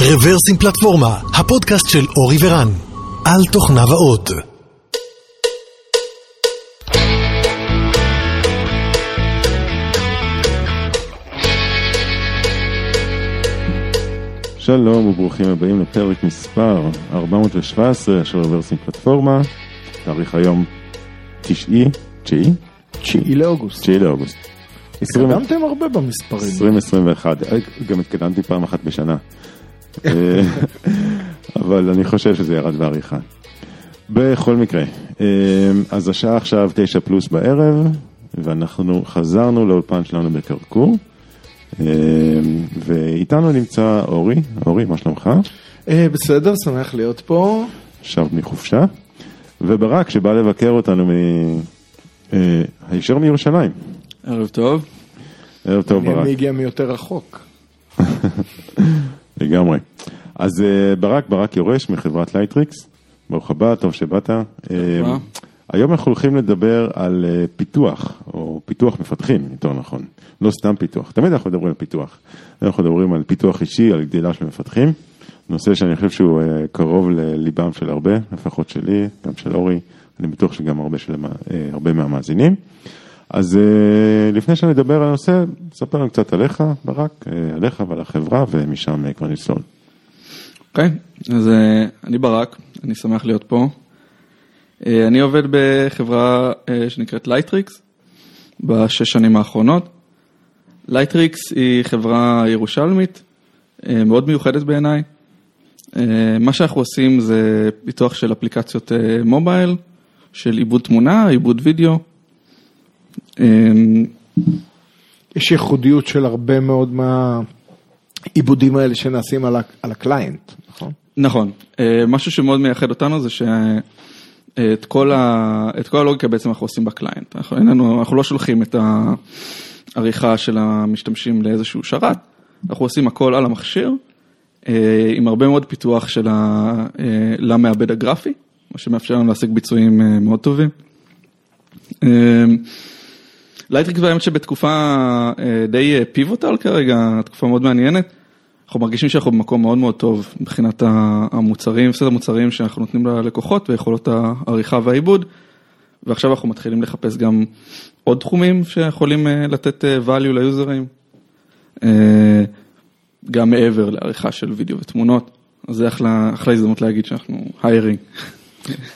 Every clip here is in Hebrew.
רוורסים פלטפורמה, הפודקאסט של אורי ורן, על תוכניו האות. שלום וברוכים הבאים לפרק מספר 417 של רוורסים פלטפורמה, תאריך היום תשעי, תשיעי? תשיעי לאוגוסט. תשיעי לאוגוסט. התקדמתם הרבה במספרים. 2021, גם התקדמתי פעם אחת בשנה. אה, אבל אני חושב שזה ירד בעריכה. בכל מקרה, אה, אז השעה עכשיו תשע פלוס בערב, ואנחנו חזרנו לאולפן שלנו בקרקור, אה, ואיתנו נמצא אורי, אורי, מה שלומך? בסדר, שמח להיות פה. שב מחופשה, וברק שבא לבקר אותנו מ... הישר מירושלים. ערב טוב. ערב טוב ברק. מי הגיע מי יותר רחוק? לגמרי. אז ברק, ברק יורש מחברת לייטריקס, ברוך הבא, טוב שבאת. היום אנחנו הולכים לדבר על פיתוח, או פיתוח מפתחים, יותר נכון, לא סתם פיתוח, תמיד אנחנו מדברים על פיתוח. אנחנו מדברים על פיתוח אישי, על גדילה של מפתחים, נושא שאני חושב שהוא קרוב לליבם של הרבה, לפחות שלי, גם של אורי, אני בטוח שגם הרבה, של, הרבה מהמאזינים. אז לפני שאני אדבר על הנושא, ספר לנו קצת עליך, ברק, עליך ועל החברה, ומשם כבר נצלול. אוקיי, okay, אז אני ברק, אני שמח להיות פה. אני עובד בחברה שנקראת לייטריקס, בשש שנים האחרונות. לייטריקס היא חברה ירושלמית, מאוד מיוחדת בעיניי. מה שאנחנו עושים זה פיתוח של אפליקציות מובייל, של עיבוד תמונה, עיבוד וידאו. יש ייחודיות של הרבה מאוד מהעיבודים האלה שנעשים על ה client, נכון? נכון, משהו שמאוד מייחד אותנו זה שאת כל, ה... כל הלוגיקה בעצם אנחנו עושים ב client, אנחנו, לנו, אנחנו לא שולחים את העריכה של המשתמשים לאיזשהו שרת, אנחנו עושים הכל על המכשיר, עם הרבה מאוד פיתוח של ה... למעבד הגרפי, מה שמאפשר לנו להשיג ביצועים מאוד טובים. לייטריקס באמת שבתקופה די pivotal כרגע, תקופה מאוד מעניינת, אנחנו מרגישים שאנחנו במקום מאוד מאוד טוב מבחינת המוצרים, סדר המוצרים שאנחנו נותנים ללקוחות ויכולות העריכה והעיבוד, ועכשיו אנחנו מתחילים לחפש גם עוד תחומים שיכולים לתת value ליוזרים, גם מעבר לעריכה של וידאו ותמונות, אז זה אחלה, אחלה הזדמנות להגיד שאנחנו היירינג.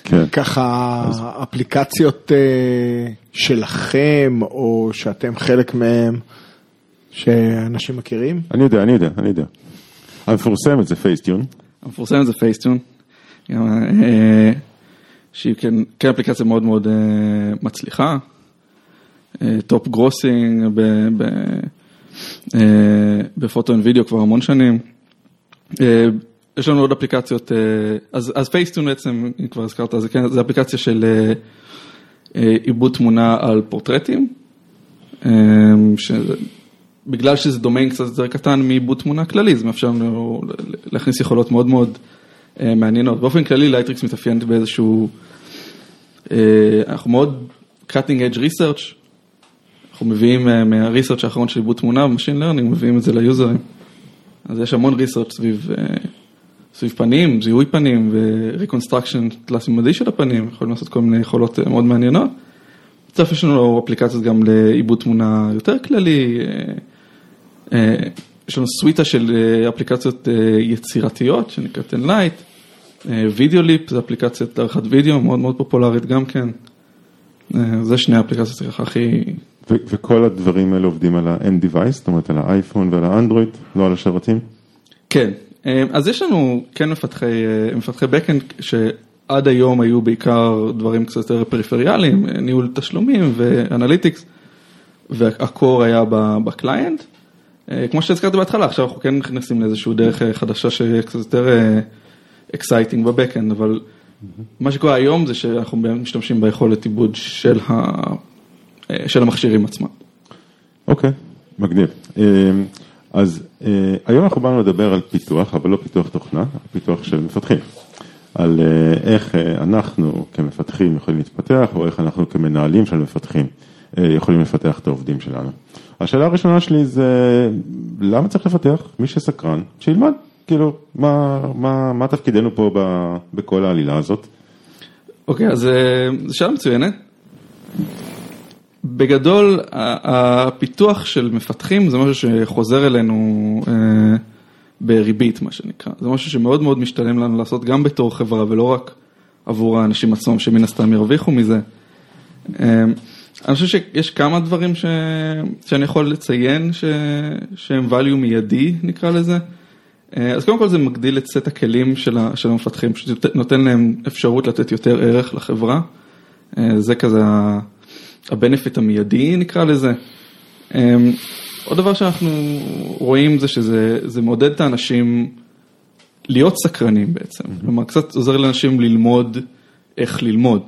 כן. ככה אפליקציות שלכם, או שאתם חלק מהם, שאנשים מכירים? אני יודע, אני יודע, אני יודע. המפורסמת זה פייסטיון. המפורסמת זה פייסטיון. שהיא כן, כן אפליקציה מאוד מאוד מצליחה. top grossing ב photo ו video כבר המון שנים. יש לנו עוד אפליקציות, אז, אז Facetune בעצם, אם כבר הזכרת, זה, כן, זה אפליקציה של עיבוד תמונה על פורטרטים, שבגלל שזה דומיין קצת יותר קטן מעיבוד תמונה כללי, זה מאפשר לנו להכניס יכולות מאוד מאוד מעניינות. באופן כללי לייטריקס מתאפיינת באיזשהו, אנחנו מאוד cutting edge research, אנחנו מביאים מה research האחרון של עיבוד תמונה ב machine learning, מביאים את זה ל users. אז יש המון research סביב סביב פנים, זיהוי פנים ו reconstruction תלת-ממדי של הפנים, יכולים לעשות כל מיני יכולות מאוד מעניינות. בסוף יש לנו אפליקציות גם לעיבוד תמונה יותר כללי, יש לנו סוויטה של אפליקציות יצירתיות שנקראת Enlight, וידאו ליפ זה אפליקציית עריכת וידאו מאוד מאוד פופולרית גם כן, זה שני האפליקציות הכי... וכל הדברים האלה עובדים על ה-end device, זאת אומרת על האייפון ועל האנדרואיד, לא על השרתים? כן, אז יש לנו כן מפתחי, מפתחי backend שעד היום היו בעיקר דברים קצת יותר פריפריאליים, ניהול תשלומים ואנליטיקס, וה core היה ב client. כמו שהזכרתי בהתחלה, עכשיו אנחנו כן נכנסים לאיזושהי דרך חדשה שיהיה קצת יותר exciting ב backend, אבל מה שקורה היום זה שאנחנו משתמשים ביכולת עיבוד של, ה... של המכשירים עצמם. אוקיי, okay, מגניב. אז uh, היום אנחנו באנו לדבר על פיתוח, אבל לא פיתוח תוכנה, פיתוח של מפתחים. על uh, איך uh, אנחנו כמפתחים יכולים להתפתח, או איך אנחנו כמנהלים של מפתחים uh, יכולים לפתח את העובדים שלנו. השאלה הראשונה שלי זה, למה צריך לפתח? מי שסקרן, שילמד. כאילו, מה, מה, מה תפקידנו פה ב, בכל העלילה הזאת? אוקיי, אז אה, זו שאלה מצוינת. בגדול, הפיתוח של מפתחים זה משהו שחוזר אלינו אה, בריבית, מה שנקרא. זה משהו שמאוד מאוד משתלם לנו לעשות גם בתור חברה ולא רק עבור האנשים עצמם שמן הסתם ירוויחו מזה. אה, אני חושב שיש כמה דברים ש... שאני יכול לציין ש... שהם value מיידי נקרא לזה. אה, אז קודם כל זה מגדיל את סט הכלים של, ה... של המפתחים, נותן להם אפשרות לתת יותר ערך לחברה. זה כזה הבנפיט המיידי נקרא לזה. אה, עוד דבר שאנחנו רואים זה שזה זה מעודד את האנשים להיות סקרנים בעצם, כלומר קצת עוזר לאנשים ללמוד איך ללמוד.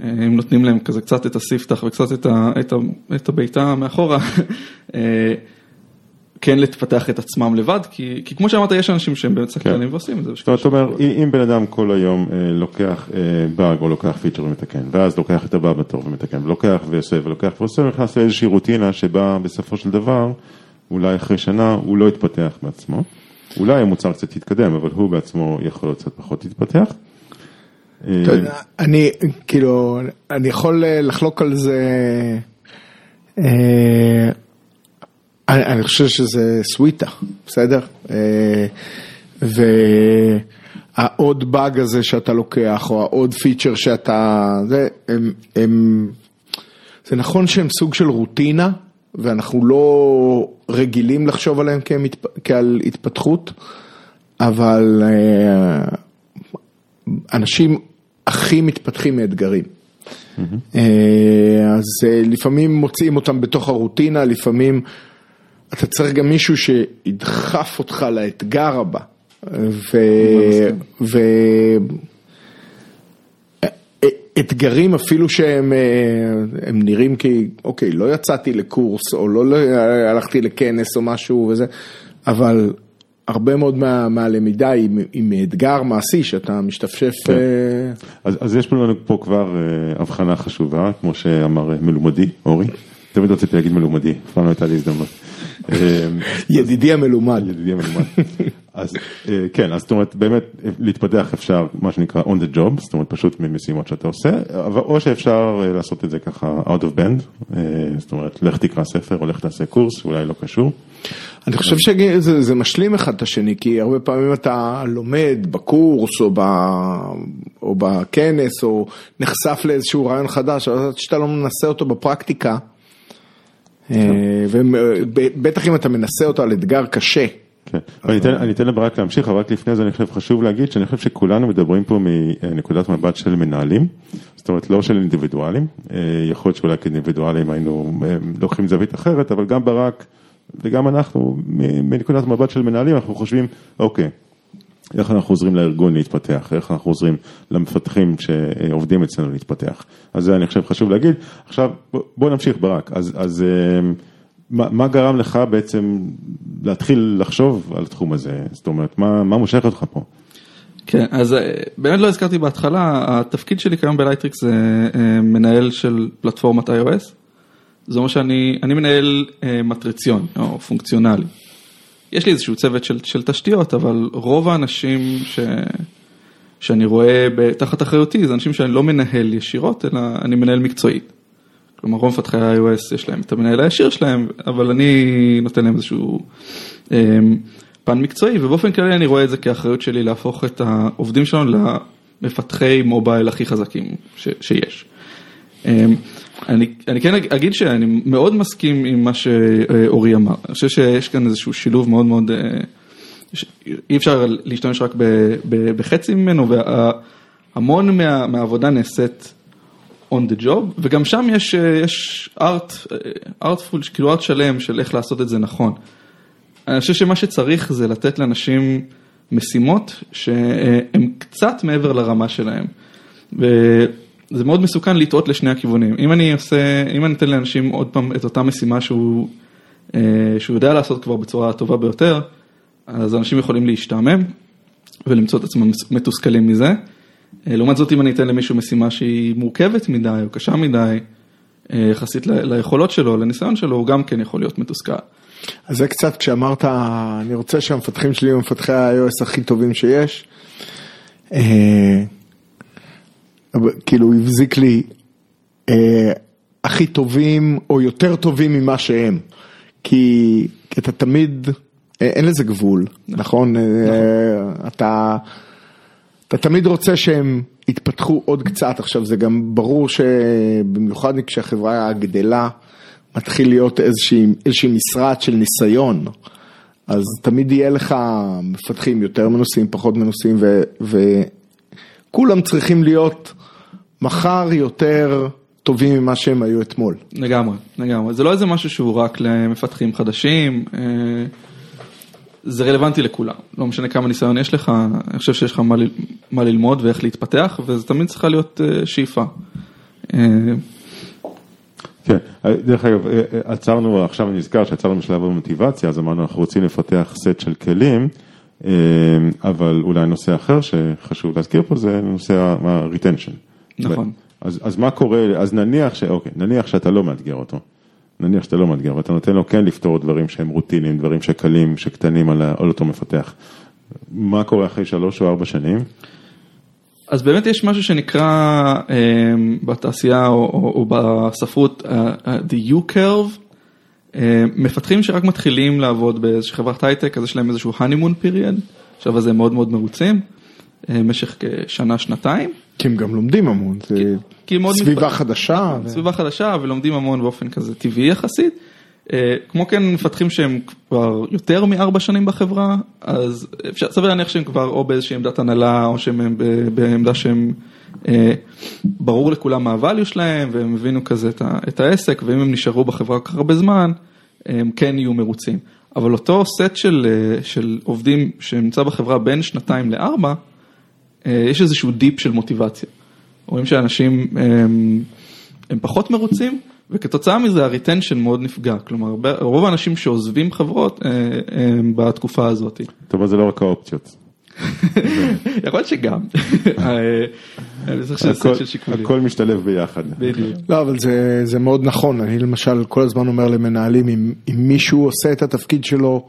אה, הם נותנים להם כזה קצת את הספתח וקצת את, ה, את, ה, את הביתה מאחורה, אה, כן לפתח את עצמם לבד, כי, כי כמו שאמרת יש אנשים שהם באמת סקרנים ועושים את זה. זאת אומרת, אתה אומר, אם אם בן אדם כל היום אה, לוקח אה, באג או לוקח פיצ'ר ומתקן, ואז לוקח את הבא בתור ומתקן, ולוקח ועושה ולוקח ועושה, נכנס לאיזושהי רוטינה שבה בסופו של דבר, אולי אחרי שנה הוא לא יתפתח בעצמו. אולי המוצר קצת יתקדם, אבל הוא בעצמו יכול להיות קצת פחות יתפתח. אה, אני כאילו, אני יכול אה, לחלוק על זה, אה, אני אני חושב שזה סוויטה, בסדר? אה, והעוד באג הזה שאתה לוקח, או העוד פיצ'ר שאתה, זה, הם, הם, זה נכון שהם סוג של רוטינה, ואנחנו לא רגילים לחשוב עליהם כהם, התפ- כעל התפתחות, אבל אה, אנשים הכי מתפתחים מאתגרים. אה, אז לפעמים מוצאים אותם בתוך הרוטינה, לפעמים אתה צריך גם מישהו שידחף אותך לאתגר הבא. ו... ו... אתגרים אפילו שהם אה, הם נראים כי, אוקיי, לא יצאתי לקורס או לא, לא הלכתי לכנס או משהו וזה, אבל הרבה מאוד מה, מהלמידה היא, היא מאתגר מעשי שאתה משתפשף. כן. אה, אז, אז יש לנו פה כבר אה, הבחנה חשובה, כמו שאמר מלומדי, אורי. תמיד רציתי להגיד מלומדי, אף פעם לא הייתה לי הזדמנות. אה, ידידי המלומד. ידידי המלומד. אז אה, כן, אז זאת אומרת, באמת להתפתח אפשר, מה שנקרא on the job, זאת אומרת פשוט ממשימות שאתה עושה, אבל או שאפשר אה, לעשות את זה ככה out of band, זאת אומרת, לך תקרא ספר או לך תעשה קורס, אולי לא קשור. אני חושב שזה זה משלים אחד את השני, כי הרבה פעמים אתה לומד בקורס או, ב, או בכנס, או נחשף לאיזשהו רעיון חדש, אבל עד שאתה לא מנסה אותו בפרקטיקה, ובטח אם אתה מנסה אותו על אתגר קשה. כן, אני אתן לברק להמשיך, אבל רק לפני זה אני חושב חשוב להגיד שאני חושב שכולנו מדברים פה מנקודת מבט של מנהלים, זאת אומרת לא של אינדיבידואלים, אה, יכול להיות שאולי כאינדיבידואלים היינו אה, לוקחים זווית אחרת, אבל גם ברק וגם אנחנו מנקודת מבט של מנהלים אנחנו חושבים, אוקיי, איך אנחנו עוזרים לארגון להתפתח, איך אנחנו עוזרים למפתחים שעובדים אצלנו להתפתח. אז זה אני חושב חשוב להגיד. עכשיו בוא, נמשיך ברק, אז, אז מה, מה גרם לך בעצם להתחיל לחשוב על התחום הזה, זאת אומרת, מה, מה מושך אותך פה? כן, אז אה, באמת לא הזכרתי בהתחלה, התפקיד שלי כיום בלייטריקס זה אה, מנהל של פלטפורמת iOS. זה אומר שאני אני מנהל אה, מטריציוני או פונקציונלי. יש לי איזשהו צוות של, של תשתיות, אבל רוב האנשים ש, שאני רואה תחת אחריותי זה אנשים שאני לא מנהל ישירות, אלא אני מנהל מקצועית. כלומר רוב מפתחי iOS יש להם את המנהל הישיר שלהם, אבל אני נותן להם איזשהו אה, פן מקצועי, ובאופן כללי אני רואה את זה כאחריות שלי להפוך את העובדים שלנו למפתחי מובייל הכי חזקים ש, שיש. אה, אני, אני כן אגיד שאני מאוד מסכים עם מה שאורי אמר, אני חושב שיש כאן איזשהו שילוב מאוד מאוד, אי אפשר להשתמש רק ב, ב, בחצי ממנו, והמון מה, מהעבודה נעשית on the job, וגם שם יש, יש art, artful, כאילו art שלם של איך לעשות את זה נכון. אני חושב שמה שצריך זה לתת לאנשים משימות שהן קצת מעבר לרמה שלהם. זה מאוד מסוכן לטעות לשני הכיוונים. אם אני עושה, אם אני אתן לאנשים עוד פעם את אותה משימה שהוא, שהוא יודע לעשות כבר בצורה הטובה ביותר, אז אנשים יכולים להשתעמם ולמצוא את עצמם מתוסכלים מזה. לעומת זאת אם אני אתן למישהו משימה שהיא מורכבת מדי או קשה מדי, יחסית ליכולות שלו, לניסיון שלו, הוא גם כן יכול להיות מתוסכל. אז זה קצת כשאמרת, אני רוצה שהמפתחים שלי יהיו מפתחי ה-iOS הכי טובים שיש. כאילו הבזיק לי אה, הכי טובים או יותר טובים ממה שהם. כי, אתה תמיד, אה, אין לזה גבול, נכון? אה, אתה, אתה תמיד רוצה שהם יתפתחו עוד קצת. עכשיו זה גם ברור שבמיוחד כשהחברה גדלה, מתחיל להיות איזושהי, איזושהי משרד של ניסיון. אז תמיד יהיה לך מפתחים יותר מנוסים, פחות מנוסים, ו, וכולם צריכים להיות מחר יותר טובים ממה שהם היו אתמול. לגמרי, לגמרי. זה לא איזה משהו שהוא רק למפתחים חדשים, אה, זה רלוונטי לכולם. לא משנה כמה ניסיון יש לך, אני חושב שיש לך מה, ל- מה ללמוד ואיך להתפתח, וזה תמיד צריכה להיות אה, שאיפה. אה, כן, דרך אגב, עצרנו, עכשיו אני נזכר שעצרנו בשלב המוטיבציה, אז אמרנו אנחנו רוצים לפתח סט של כלים, אבל אולי נושא אחר שחשוב להזכיר פה זה נושא ה-retention. נכון. אז, אז מה קורה, אז נניח ש... אוקיי, נניח שאתה לא מאתגר אותו. נניח שאתה לא מאתגר, ואתה נותן לו כן לפתור דברים שהם רוטינים, דברים שקלים, שקטנים על, על אותו מפתח. מה קורה אחרי שלוש או ארבע שנים? אז באמת יש משהו שנקרא אה, בתעשייה או, או, או בספרות אה, אה, the U-curve, אה, מפתחים שרק מתחילים לעבוד באיזושהי חברת הייטק, אז יש להם איזשהו honeymoon period, עכשיו אז הם מאוד מאוד מרוצים, אה, במשך כשנה, שנתיים. כי הם גם לומדים המון, זה כי מאוד סביבה מתפ- חדשה. ו- סביבה חדשה ולומדים המון באופן כזה טבעי יחסית. אה, כמו כן מפתחים שהם כבר יותר מארבע שנים בחברה, אז אפשר, סביר להניח שהם כבר או באיזושהי עמדת הנהלה או שהם בעמדה שהם, אה, ברור לכולם מה הvalue שלהם והם הבינו כזה את, העסק ואם הם נשארו בחברה כל כך הרבה זמן, הם כן יהיו מרוצים. אבל אותו סט של, אה, של עובדים שנמצא בחברה בין שנתיים לארבע, אה, יש איזשהו dip של מוטיבציה. רואים שאנשים הם, הם פחות מרוצים וכתוצאה מזה ה retention מאוד נפגע, כלומר רוב האנשים שעוזבים חברות אה, הם בתקופה הזאת. זאת אומרת, זה לא רק האופציות. יכול להיות שגם, אה, הכל- משתלב ביחד. בדיוק. לא, אבל זה, זה מאוד נכון, אני למשל כל הזמן אומר למנהלים, אם, אם מישהו עושה את התפקיד שלו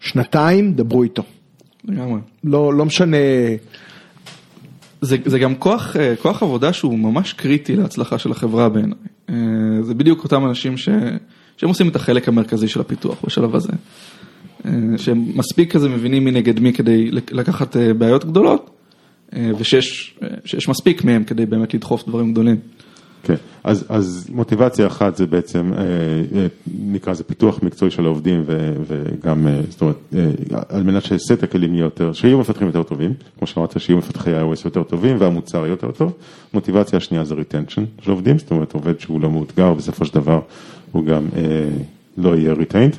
שנתיים, דברו איתו. לגמרי. לא, לא משנה, זה, זה גם כוח, אה, כוח עבודה שהוא ממש קריטי להצלחה של החברה בעיניי. אה, זה בדיוק אותם אנשים ש, שהם עושים את החלק המרכזי של הפיתוח בשלב הזה. שהם מספיק כזה מבינים מי נגד מי כדי לקחת אה, בעיות גדולות, אה, ושיש אה, שיש מספיק מהם כדי באמת לדחוף דברים גדולים. כן, אז, אז מוטיבציה אחת זה בעצם, נקרא לזה פיתוח מקצועי של העובדים ו, וגם, זאת אומרת, על מנת שסט הכלים יהיה יותר, שיהיו מפתחים יותר טובים, כמו שאמרת, שיהיו מפתחי iOS יותר טובים והמוצר יותר טוב. מוטיבציה השנייה זה retention של עובדים, זאת אומרת, עובד שהוא לא מאותגר, בסופו של דבר הוא גם לא יהיה retained.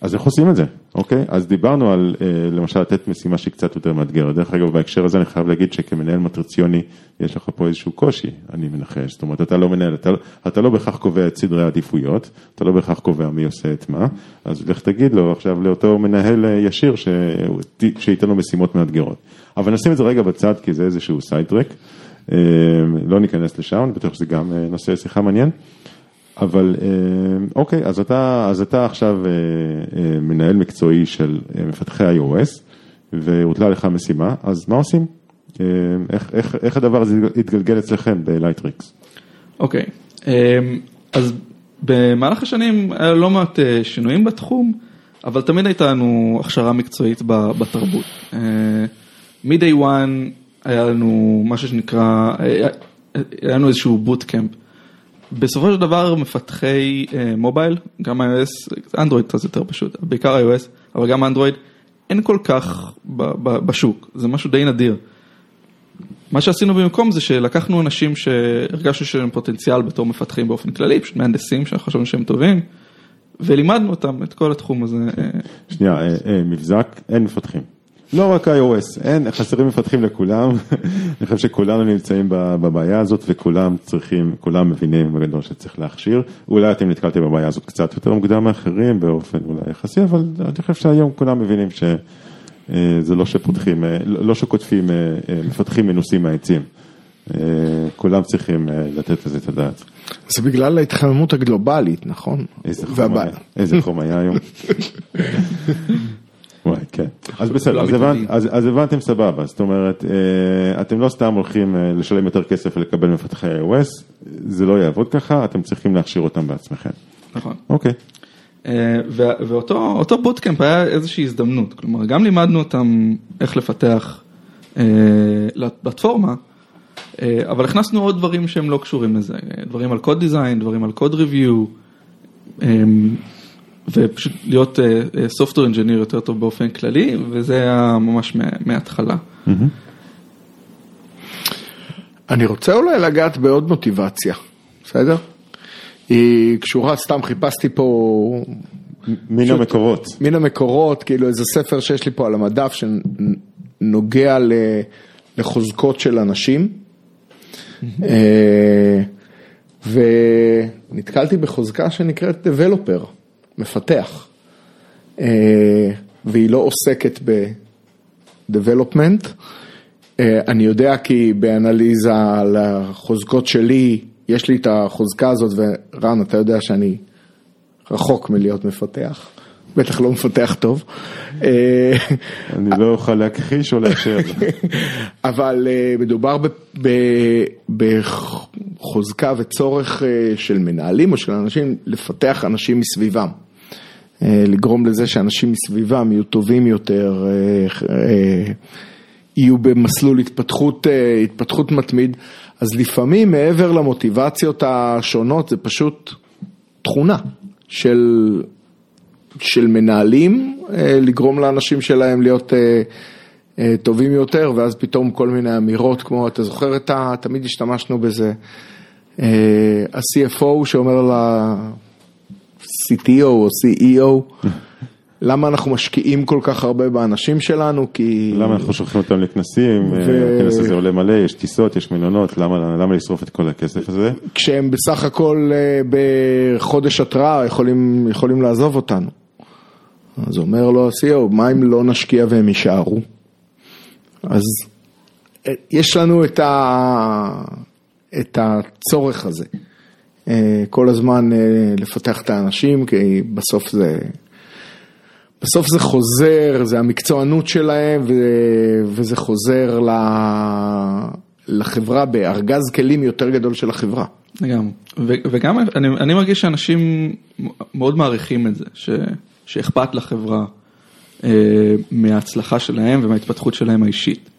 אז איך עושים את זה, אוקיי? אז דיברנו על אה, למשל לתת משימה שהיא קצת יותר מאתגרת. דרך אגב, בהקשר הזה אני חייב להגיד שכמנהל מטריציוני, יש לך פה איזשהו קושי, אני מנחש. זאת אומרת, אתה לא מנהל, אתה, אתה לא בהכרח קובע את סדרי העדיפויות, אתה לא בהכרח קובע מי עושה את מה, אז לך תגיד לו עכשיו לאותו מנהל אה, ישיר ש... שייתן לו משימות מאתגרות. אבל נשים את זה רגע בצד, כי זה איזשהו סיידטרק. אה, לא ניכנס לשם, אני בטוח שזה גם נושא שיחה מעניין. אבל אה, אוקיי, אז אתה, אז אתה עכשיו אה, אה, מנהל מקצועי של מפתחי iOS, והוטלה לך משימה, אז מה עושים? איך, איך, איך הדבר הזה התגלגל אצלכם בלייטריקס? אוקיי, אז במהלך השנים היה לא מעט שינויים בתחום, אבל תמיד הייתה לנו הכשרה מקצועית בתרבות. מ-day one היה לנו משהו שנקרא, היה לנו איזשהו boot camp. בסופו של דבר מפתחי אה, mobile, גם iOS, אנדרואיד קצת יותר פשוט, בעיקר iOS, אבל גם אנדרואיד, אין כל כך ב- ב- בשוק, זה משהו די נדיר. מה שעשינו במקום זה שלקחנו אנשים שהרגשנו שיש להם פוטנציאל בתור מפתחים באופן כללי, פשוט מהנדסים חושבים שהם טובים, ולימדנו אותם את כל התחום הזה. אה, שנייה, אה, מבזק, אין מפתחים. לא רק iOS, אין, חסרים מפתחים לכולם. אני חושב שכולנו נמצאים בבעיה הזאת וכולם צריכים, כולם מבינים בגדול שצריך להכשיר. אולי אתם נתקלתם בבעיה הזאת קצת יותר מוקדם מאחרים באופן אולי יחסי, אבל אני חושב שהיום כולם מבינים שזה לא שפותחים, אה, לא שקוטפים אה, אה, מפתחים מנוסים מהעצים. אה, כולם צריכים אה, לתת לזה את הדעת. זה בגלל ההתחממות הגלובלית, נכון? איזה חום והבעיה. היה, איזה חום היה היום. וואי, כן. אז בסדר, כולם אז, הבנ, מתאמנים. אז, אז הבנתם סבבה, זאת אומרת, אה, אתם לא סתם הולכים אה, לשלם יותר כסף ולקבל מפתחי iOS, זה לא יעבוד ככה, אתם צריכים להכשיר אותם בעצמכם. נכון. אוקיי, אה, וה- ואותו אותו בוטקאמפ היה איזושהי הזדמנות, כלומר גם לימדנו אותם איך לפתח אה, לפלטפורמה, אה, אבל הכנסנו עוד דברים שהם לא קשורים לזה, אה, דברים על code design, דברים על code review, אה, ופשוט להיות software engineer יותר טוב באופן כללי, וזה היה ממש מה- מההתחלה. אני רוצה אולי לגעת בעוד מוטיבציה, בסדר? היא קשורה, סתם חיפשתי פה מן פשוט- המקורות. מן המקורות, כאילו איזה ספר שיש לי פה על המדף שנוגע לחוזקות של אנשים. אה, ונתקלתי בחוזקה שנקראת Developer, מפתח. אה, והיא לא עוסקת ב-Development. אה, אני יודע כי באנליזה על החוזקות שלי, יש לי את החוזקה הזאת, ורן, אתה יודע שאני רחוק מלהיות מפתח, בטח לא מפתח טוב. אה, אני לא אוכל להכחיש או לאשר. אבל מדובר בחוזקה וצורך של מנהלים או של אנשים לפתח אנשים מסביבם. אה, לגרום לזה שאנשים מסביבם יהיו טובים יותר, אה, אה, יהיו במסלול התפתחות, התפתחות מתמיד. אז לפעמים מעבר למוטיבציות השונות זה פשוט תכונה של של מנהלים, לגרום לאנשים שלהם להיות טובים יותר, ואז פתאום כל מיני אמירות כמו, אתה זוכר את ה... תמיד השתמשנו בזה, ה-CFO שאומר ל-CTO או CEO, למה אנחנו משקיעים כל כך הרבה באנשים שלנו, כי... למה אנחנו שולחים אותם לכנסים, ו- הכנס הזה עולה מלא, יש טיסות, יש מלונות, למה למה לשרוף את כל הכסף הזה? כשהם בסך הכל אה, בחודש התראה יכולים, יכולים לעזוב אותנו. אז אומר לו ה-CEO, מה אם לא נשקיע והם יישארו? אז אה, יש לנו את, ה... את הצורך הזה, אה, כל הזמן אה, לפתח את האנשים, כי בסוף זה, בסוף זה חוזר, זה המקצוענות שלהם. וזה חוזר. לחברה בארגז כלים יותר גדול של החברה. לגמרי. וגם אני, אני מרגיש שאנשים מאוד מעריכים את זה, ש, שאכפת לחברה אה, מההצלחה שלהם ומההתפתחות שלהם האישית.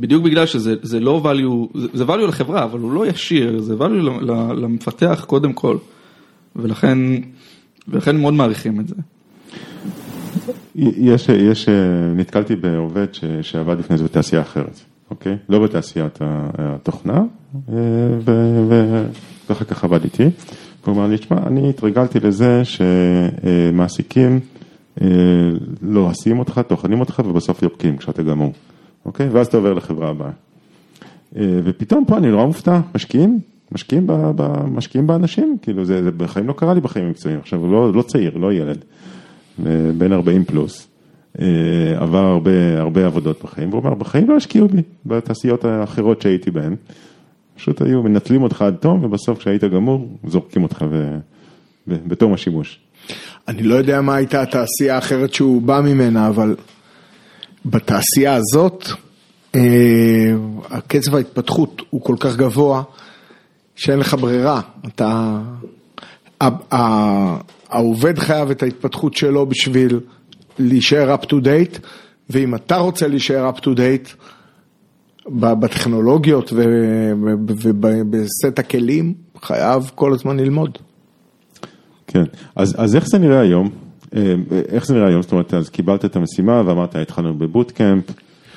בדיוק בגלל שזה זה לא value, זה, value לחברה, אבל הוא לא ישיר, זה value למפתח קודם כל, ולכן, ולכן מאוד מעריכים את זה. יש, יש, נתקלתי בעובד ש, שעבד לפני זה בתעשייה אחרת, אוקיי? לא בתעשיית התוכנה, אה, ו- ואחר כך עבד איתי. והוא אמר לי, תשמע, אני התרגלתי לזה שמעסיקים אה, לועסים אותך, טוחנים אותך ובסוף יורקים כשאתה גמור, אוקיי? ואז אתה עובר לחברה הבאה. אה, ופתאום פה אני נורא מופתע, משקיעים, משקיעים, ב, ב, משקיעים באנשים, כאילו זה, זה בחיים לא קרה לי בחיים המקצועיים, עכשיו הוא לא, לא צעיר, לא ילד, אה, בן 40 פלוס, אה, עבר הרבה, הרבה עבודות בחיים, והוא אומר, בחיים לא השקיעו בי, בתעשיות האחרות שהייתי בהן, פשוט היו מנטלים אותך עד תום, ובסוף כשהיית גמור, זורקים אותך ב, ב, בתום השימוש. אני לא יודע מה הייתה התעשייה האחרת שהוא בא ממנה, אבל בתעשייה הזאת, אה, הקצב ההתפתחות הוא כל כך גבוה, שאין לך ברירה. אתה... העובד חייב את ההתפתחות שלו בשביל להישאר up to date, ואם אתה רוצה להישאר up to date, בטכנולוגיות ובסט הכלים, חייב כל הזמן ללמוד. כן, אז, אז איך זה נראה היום? אה, איך זה נראה היום? זאת אומרת, אז קיבלת את המשימה ואמרת, התחלנו בבוטקאמפ,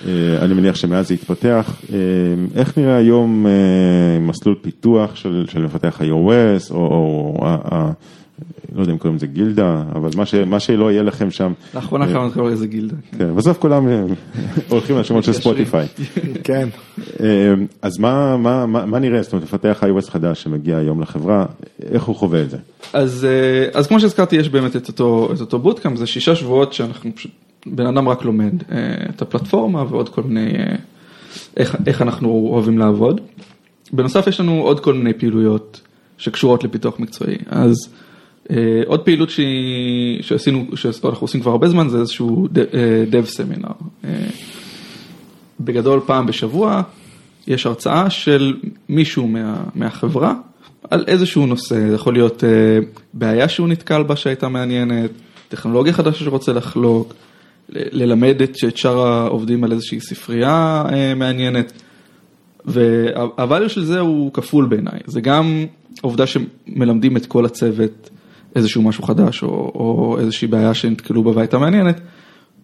אה, אני מניח שמאז זה התפתח. אה, איך נראה היום מסלול פיתוח של, של מפתח iOS, או, או לא יודע אם קוראים לזה גילדה, אבל מה, ש, מה שלא יהיה לכם שם. לאחרונה אה, קראנו לקרוא לזה גילדה. כן, בסוף כולם אה, הולכים לשמות של ספוטיפיי. כן. אה, אז מה, מה, מה, מה נראה? זאת אומרת, מפתח iOS חדש שמגיע היום לחברה, איך הוא חווה את זה? אז, אה, אז כמו שהזכרתי, יש באמת את אותו, את אותו בוטקאמפ, זה שישה שבועות שאנחנו פשוט, בן אדם רק לומד אה, את הפלטפורמה ועוד כל מיני אה, איך, איך אנחנו אוהבים לעבוד. בנוסף יש לנו עוד כל מיני פעילויות שקשורות לפיתוח מקצועי, אז אה, עוד פעילות שהיא, שעשינו, שאנחנו עושים כבר הרבה זמן זה איזשהו dev סמינר. אה, בגדול פעם בשבוע יש הרצאה של מישהו מה, מהחברה על איזשהו נושא, זה יכול להיות אה, בעיה שהוא נתקל בה שהייתה מעניינת, טכנולוגיה חדשה שרוצה לחלוק, ללמד את, שאר העובדים על איזושהי ספרייה אה, מעניינת. והvalue של זה הוא כפול בעיניי, זה גם עובדה שמלמדים את כל הצוות איזשהו משהו חדש או, או איזושהי בעיה שנתקלו בה והייתה מעניינת,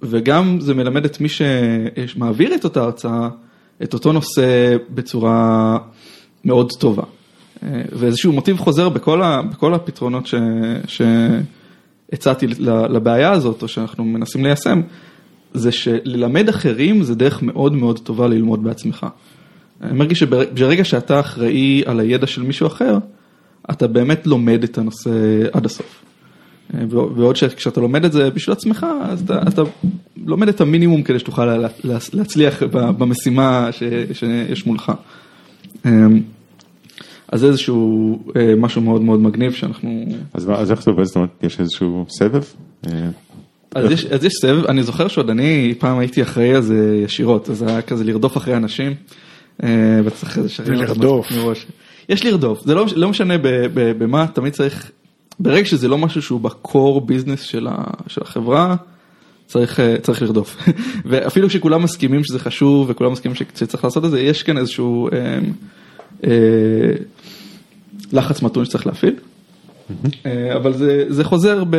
וגם זה מלמד את מי שמעביר את אותה הרצאה, את אותו נושא בצורה מאוד טובה. ואיזשהו מוטיב חוזר בכל, ה, בכל הפתרונות שהצעתי לבעיה הזאת, או שאנחנו מנסים ליישם, זה שללמד אחרים זה דרך מאוד מאוד טובה ללמוד בעצמך. אני מרגיש שברגע שאתה אחראי על הידע של מישהו אחר, אתה באמת לומד את הנושא עד הסוף. אה, ועוד שכשאתה לומד את זה בשביל עצמך, אז אתה, אתה לומד את המינימום כדי שתוכל לה, לה, להצליח במשימה ש, שיש מולך. אה, אז זה איזשהו אה, משהו מאוד מאוד מגניב שאנחנו... אז, מה, אז איך זה עובד? זאת אומרת, יש איזשהו סבב? אז יש, אז יש סבב, אני זוכר שעוד אני פעם הייתי אחראי על זה ישירות, אז היה כזה לרדוף אחרי אנשים. וצריך לשריין לרדוף. מראש. יש לרדוף, זה לא, לא משנה במה, תמיד צריך, ברגע שזה לא משהו שהוא בקור ביזנס של, ה, של החברה, צריך, צריך לרדוף. ואפילו כשכולם מסכימים שזה חשוב וכולם מסכימים שצריך לעשות את זה, יש כאן איזשהו אה, אה, לחץ מתון שצריך להפעיל. אה, אבל זה, זה חוזר ב,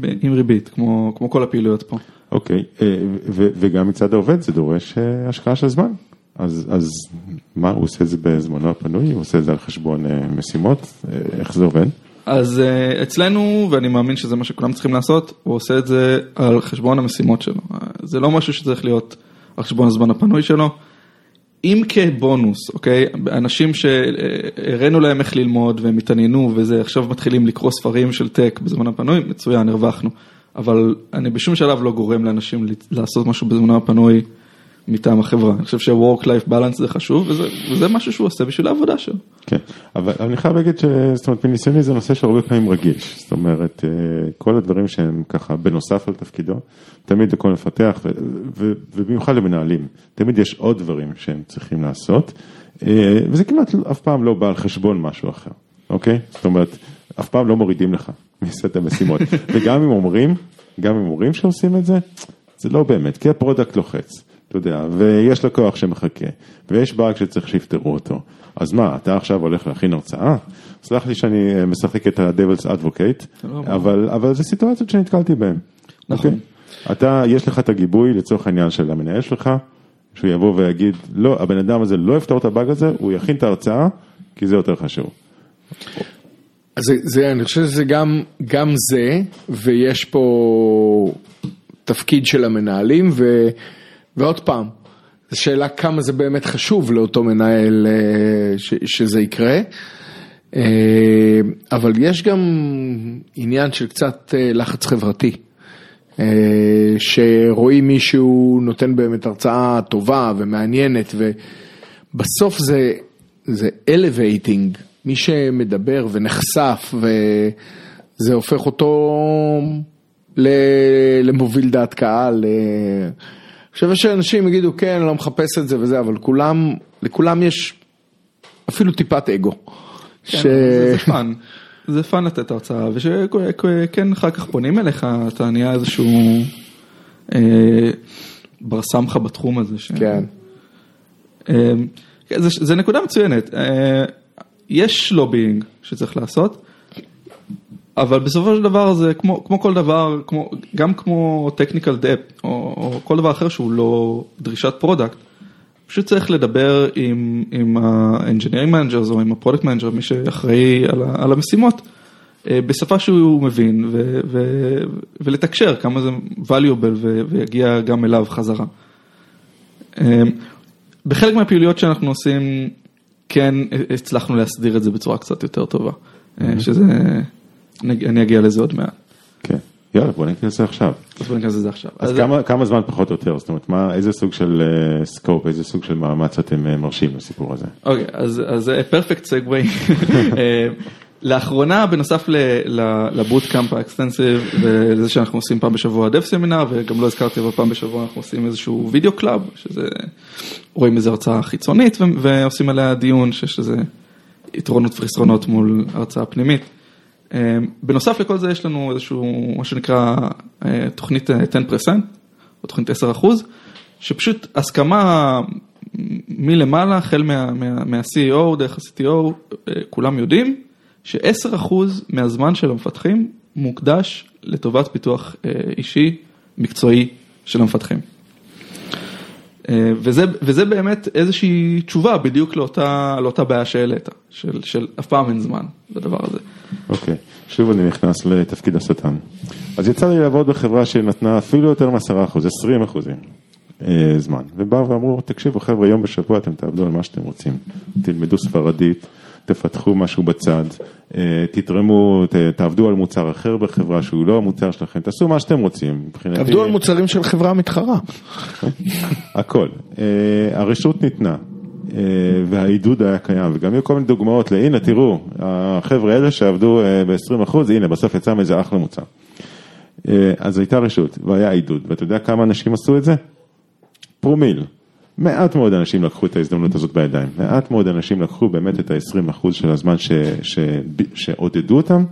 ב, עם ריבית, כמו, כמו כל הפעילויות פה. אוקיי, אה, וגם מצד העובד זה דורש אה, השקעה של זמן. אז, אז מה, הוא עושה את זה בזמנו הפנוי? הוא עושה את זה על חשבון אה, משימות? אה, איך זה עובד? אז אה, אצלנו, ואני מאמין שזה מה שכולם צריכים לעשות, הוא עושה את זה על חשבון המשימות שלו. זה לא משהו שצריך להיות על חשבון הזמן הפנוי שלו. אם כבונוס, אוקיי, אנשים שהראינו להם איך ללמוד והם התעניינו וזה, עכשיו מתחילים לקרוא ספרים של טק בזמן הפנוי, מצוין, הרווחנו. אבל אני בשום שלב לא גורם לאנשים לעשות משהו בזמנו הפנוי. מטעם החברה. אני חושב ש-work-life balance זה חשוב, וזה, וזה משהו שהוא עושה בשביל העבודה שלו. כן, אבל אני חייב להגיד ש... זאת אומרת, מניסיוני זה נושא שהרבה פעמים רגיש. זאת אומרת, אה, כל הדברים שהם ככה בנוסף על תפקידו, תמיד לכל מפתח, ו... ו... ובמיוחד למנהלים, תמיד יש עוד דברים שהם צריכים לעשות, אה, וזה כמעט אף פעם לא בא על חשבון משהו אחר, אוקיי? זאת אומרת, אף פעם לא מורידים לך מסט המשימות, וגם אם אומרים, גם אם אומרים שעושים את זה, זה לא באמת, כי ה product לוחץ. אתה יודע, ויש לקוח שמחכה, ויש באג שצריך שיפתרו אותו. אז מה, אתה עכשיו הולך להכין הרצאה? סלח לי שאני אה, משחק את ה-Devil's Advocate, אבל, אבל זה סיטואציות שנתקלתי בהן. נכון. Okay? אוקיי? אתה, יש לך את הגיבוי לצורך העניין של המנהל שלך, שהוא יבוא ויגיד, לא, הבן אדם הזה לא יפתור את הבאג הזה, הוא יכין את ההרצאה, כי זה יותר חשוב. זה, זה, אני חושב שזה גם, גם זה, ויש פה תפקיד של המנהלים, ו... ועוד פעם, זו שאלה כמה זה באמת חשוב לאותו מנהל אה, ש, שזה יקרה. אה, אבל יש גם עניין של קצת אה, לחץ חברתי. שרואים מישהו נותן באמת הרצאה טובה ומעניינת ובסוף זה, זה elevating, מי שמדבר ונחשף וזה הופך אותו למוביל דעת קהל. חושב שאנשים יגידו כן, אני לא מחפש את זה וזה, אבל כולם, לכולם יש אפילו טיפת אגו. כן, ש... זה fun, זה fun לתת הרצאה, ושכן אחר כך פונים אליך, אתה נהיה איזשהו אה, בר סמכה בתחום הזה. ש... כן. אה, זה, זה נקודה מצוינת, אה, יש לובינג שצריך לעשות. אבל בסופו של דבר זה כמו, כמו כל דבר, כמו, גם כמו technical debt או, או כל דבר אחר שהוא לא דרישת product, פשוט צריך לדבר עם, עם ה-engineering managers או עם ה-product manager, מי שאחראי על, על המשימות, אה, בשפה שהוא מבין ו, ו, ולתקשר כמה זה valuable ו, ויגיע גם אליו חזרה. אה, בחלק מהפעילויות שאנחנו עושים, כן הצלחנו להסדיר את זה בצורה קצת יותר טובה, mm-hmm. שזה... אני אגיע לזה עוד מעט. כן, יאללה, בוא ניכנס לזה עכשיו. אז בוא ניכנס לזה עכשיו. אז אז- כמה, כמה זמן פחות או יותר, זאת אומרת, מה, איזה סוג של scope, איזה סוג של מאמץ אתם אה, מרשים לסיפור הזה? אוקיי, אז זה perfect segue. אה, לאחרונה בנוסף ל boot camp ה extensive ולזה שאנחנו עושים פעם בשבוע dev seminar וגם לא הזכרתי אבל פעם בשבוע אנחנו עושים איזשהו video club שזה רואים איזה הרצאה חיצונית ועושים עליה דיון שיש לזה יתרונות וחסרונות מול הרצאה פנימית. אה, בנוסף לכל זה יש לנו איזשהו מה שנקרא אה, תוכנית אה, 10% או תוכנית 10% שפשוט הסכמה מלמעלה החל מה, מה, מה-CEO דרך ה-CTO אה, כולם יודעים ש-10% מהזמן של המפתחים מוקדש לטובת פיתוח אה, אישי מקצועי של המפתחים. אה, וזה, וזה באמת איזושהי תשובה בדיוק לאותה, לאותה בעיה שהעלית, של, של אף פעם אין זמן לדבר הזה. אוקיי, שוב אני נכנס לתפקיד השטן. אז יצא לי לעבוד בחברה שנתנה אפילו יותר מ-10 אחוז, 20 אחוזים אה, זמן. ובאו ואמרו, תקשיבו חבר'ה, יום בשבוע אתם תעבדו על מה שאתם רוצים. תלמדו ספרדית, תפתחו משהו בצד, אה, תתרמו, ת, תעבדו על מוצר אחר בחברה שהוא לא המוצר שלכם, תעשו מה שאתם רוצים. מבחינתי- עבדו על מוצרים של חברה מתחרה. הכל. אה, הרשות ניתנה, אה, והעידוד היה קיים, וגם היו כל מיני דוגמאות להנה תראו, החבר'ה האלה שעבדו ב-20 הנה בסוף יצא מזה אחלה מוצר. אז הייתה רשות והיה עידוד, ואתה יודע כמה אנשים עשו את זה? פרומיל. מעט מאוד אנשים לקחו את ההזדמנות הזאת בידיים, מעט מאוד אנשים לקחו באמת את ה-20% של הזמן ש, ש, שעודדו אותם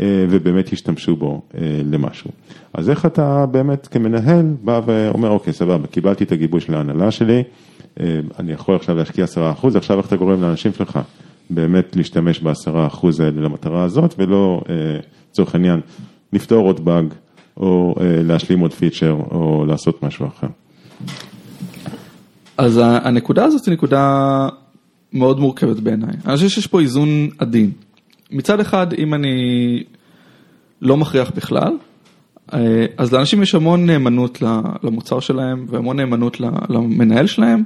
אה, ובאמת השתמשו בו אה, למשהו. אז איך אתה באמת כמנהל בא ואומר, אוקיי, סבבה, קיבלתי את הגיבוי של ההנהלה שלי, אה, אני יכול עכשיו להשקיע 10%, עכשיו איך אתה גורם לאנשים שלך באמת להשתמש ב-10% האלה למטרה הזאת, ולא, לצורך העניין, לפתור עוד באג, או להשלים עוד פיצ'ר, או לעשות משהו אחר. אז הנקודה הזאת היא נקודה מאוד מורכבת בעיניי. אני חושב שיש פה איזון עדין. מצד אחד, אם אני לא מכריח בכלל, אה, אז לאנשים יש המון נאמנות למוצר שלהם והמון נאמנות למנהל שלהם,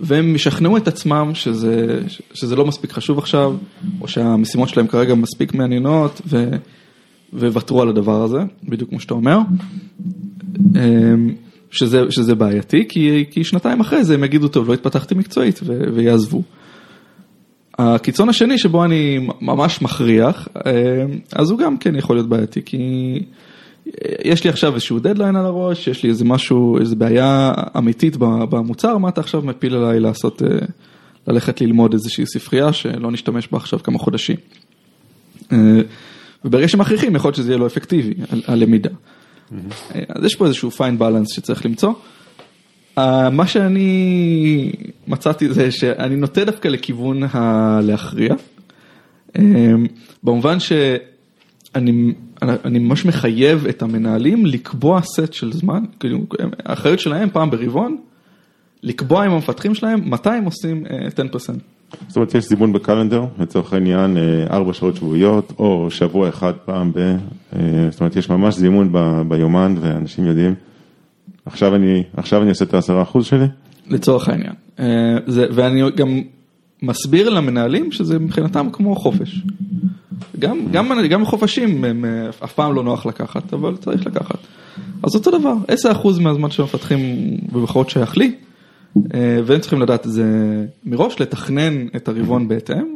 והם ישכנעו את עצמם שזה, שזה לא מספיק חשוב עכשיו, או שהמשימות שלהם כרגע מספיק מעניינות, ו- ווותרו על הדבר הזה, בדיוק כמו שאתה אומר. שזה, שזה בעייתי, כי, כי שנתיים אחרי זה הם יגידו, טוב, לא התפתחתי מקצועית ו, ויעזבו. הקיצון השני שבו אני ממש מכריח, אמ, אז הוא גם כן יכול להיות בעייתי, כי יש לי עכשיו איזשהו דדליין על הראש, יש לי איזה משהו, איזה בעיה אמיתית במוצר, מה אתה עכשיו מפיל עליי לעשות, אה, ללכת ללמוד איזושהי ספרייה שלא נשתמש בה עכשיו כמה חודשים. אה, וברגע שמכריחים יכול להיות שזה יהיה לא אפקטיבי, ה- הלמידה. אה, אז יש פה איזשהו פיין בלנס שצריך למצוא. אה, מה שאני מצאתי זה שאני נוטה דווקא לכיוון הלהכריע, אה, במובן שאני אני ממש מחייב את המנהלים לקבוע סט של זמן, כאילו האחריות שלהם פעם ברבעון, לקבוע עם המפתחים שלהם מתי הם עושים אה, 10%. זאת אומרת, יש זימון בקלנדר, לצורך העניין, אה, ארבע שעות שבועיות, או שבוע אחד פעם ב... אה, זאת אומרת, יש ממש זימון ב, ביומן, ואנשים יודעים, עכשיו אני, עכשיו אני עושה את העשרה אחוז שלי? לצורך העניין. אה, זה, ואני גם מסביר למנהלים שזה מבחינתם כמו חופש. גם, גם, גם חופשים הם, אף פעם לא נוח לקחת, אבל צריך לקחת. אז אותו דבר, 10% מהזמן שמפתחים ובחורות שייך לי, והם צריכים לדעת את זה מראש, לתכנן את הרבעון בהתאם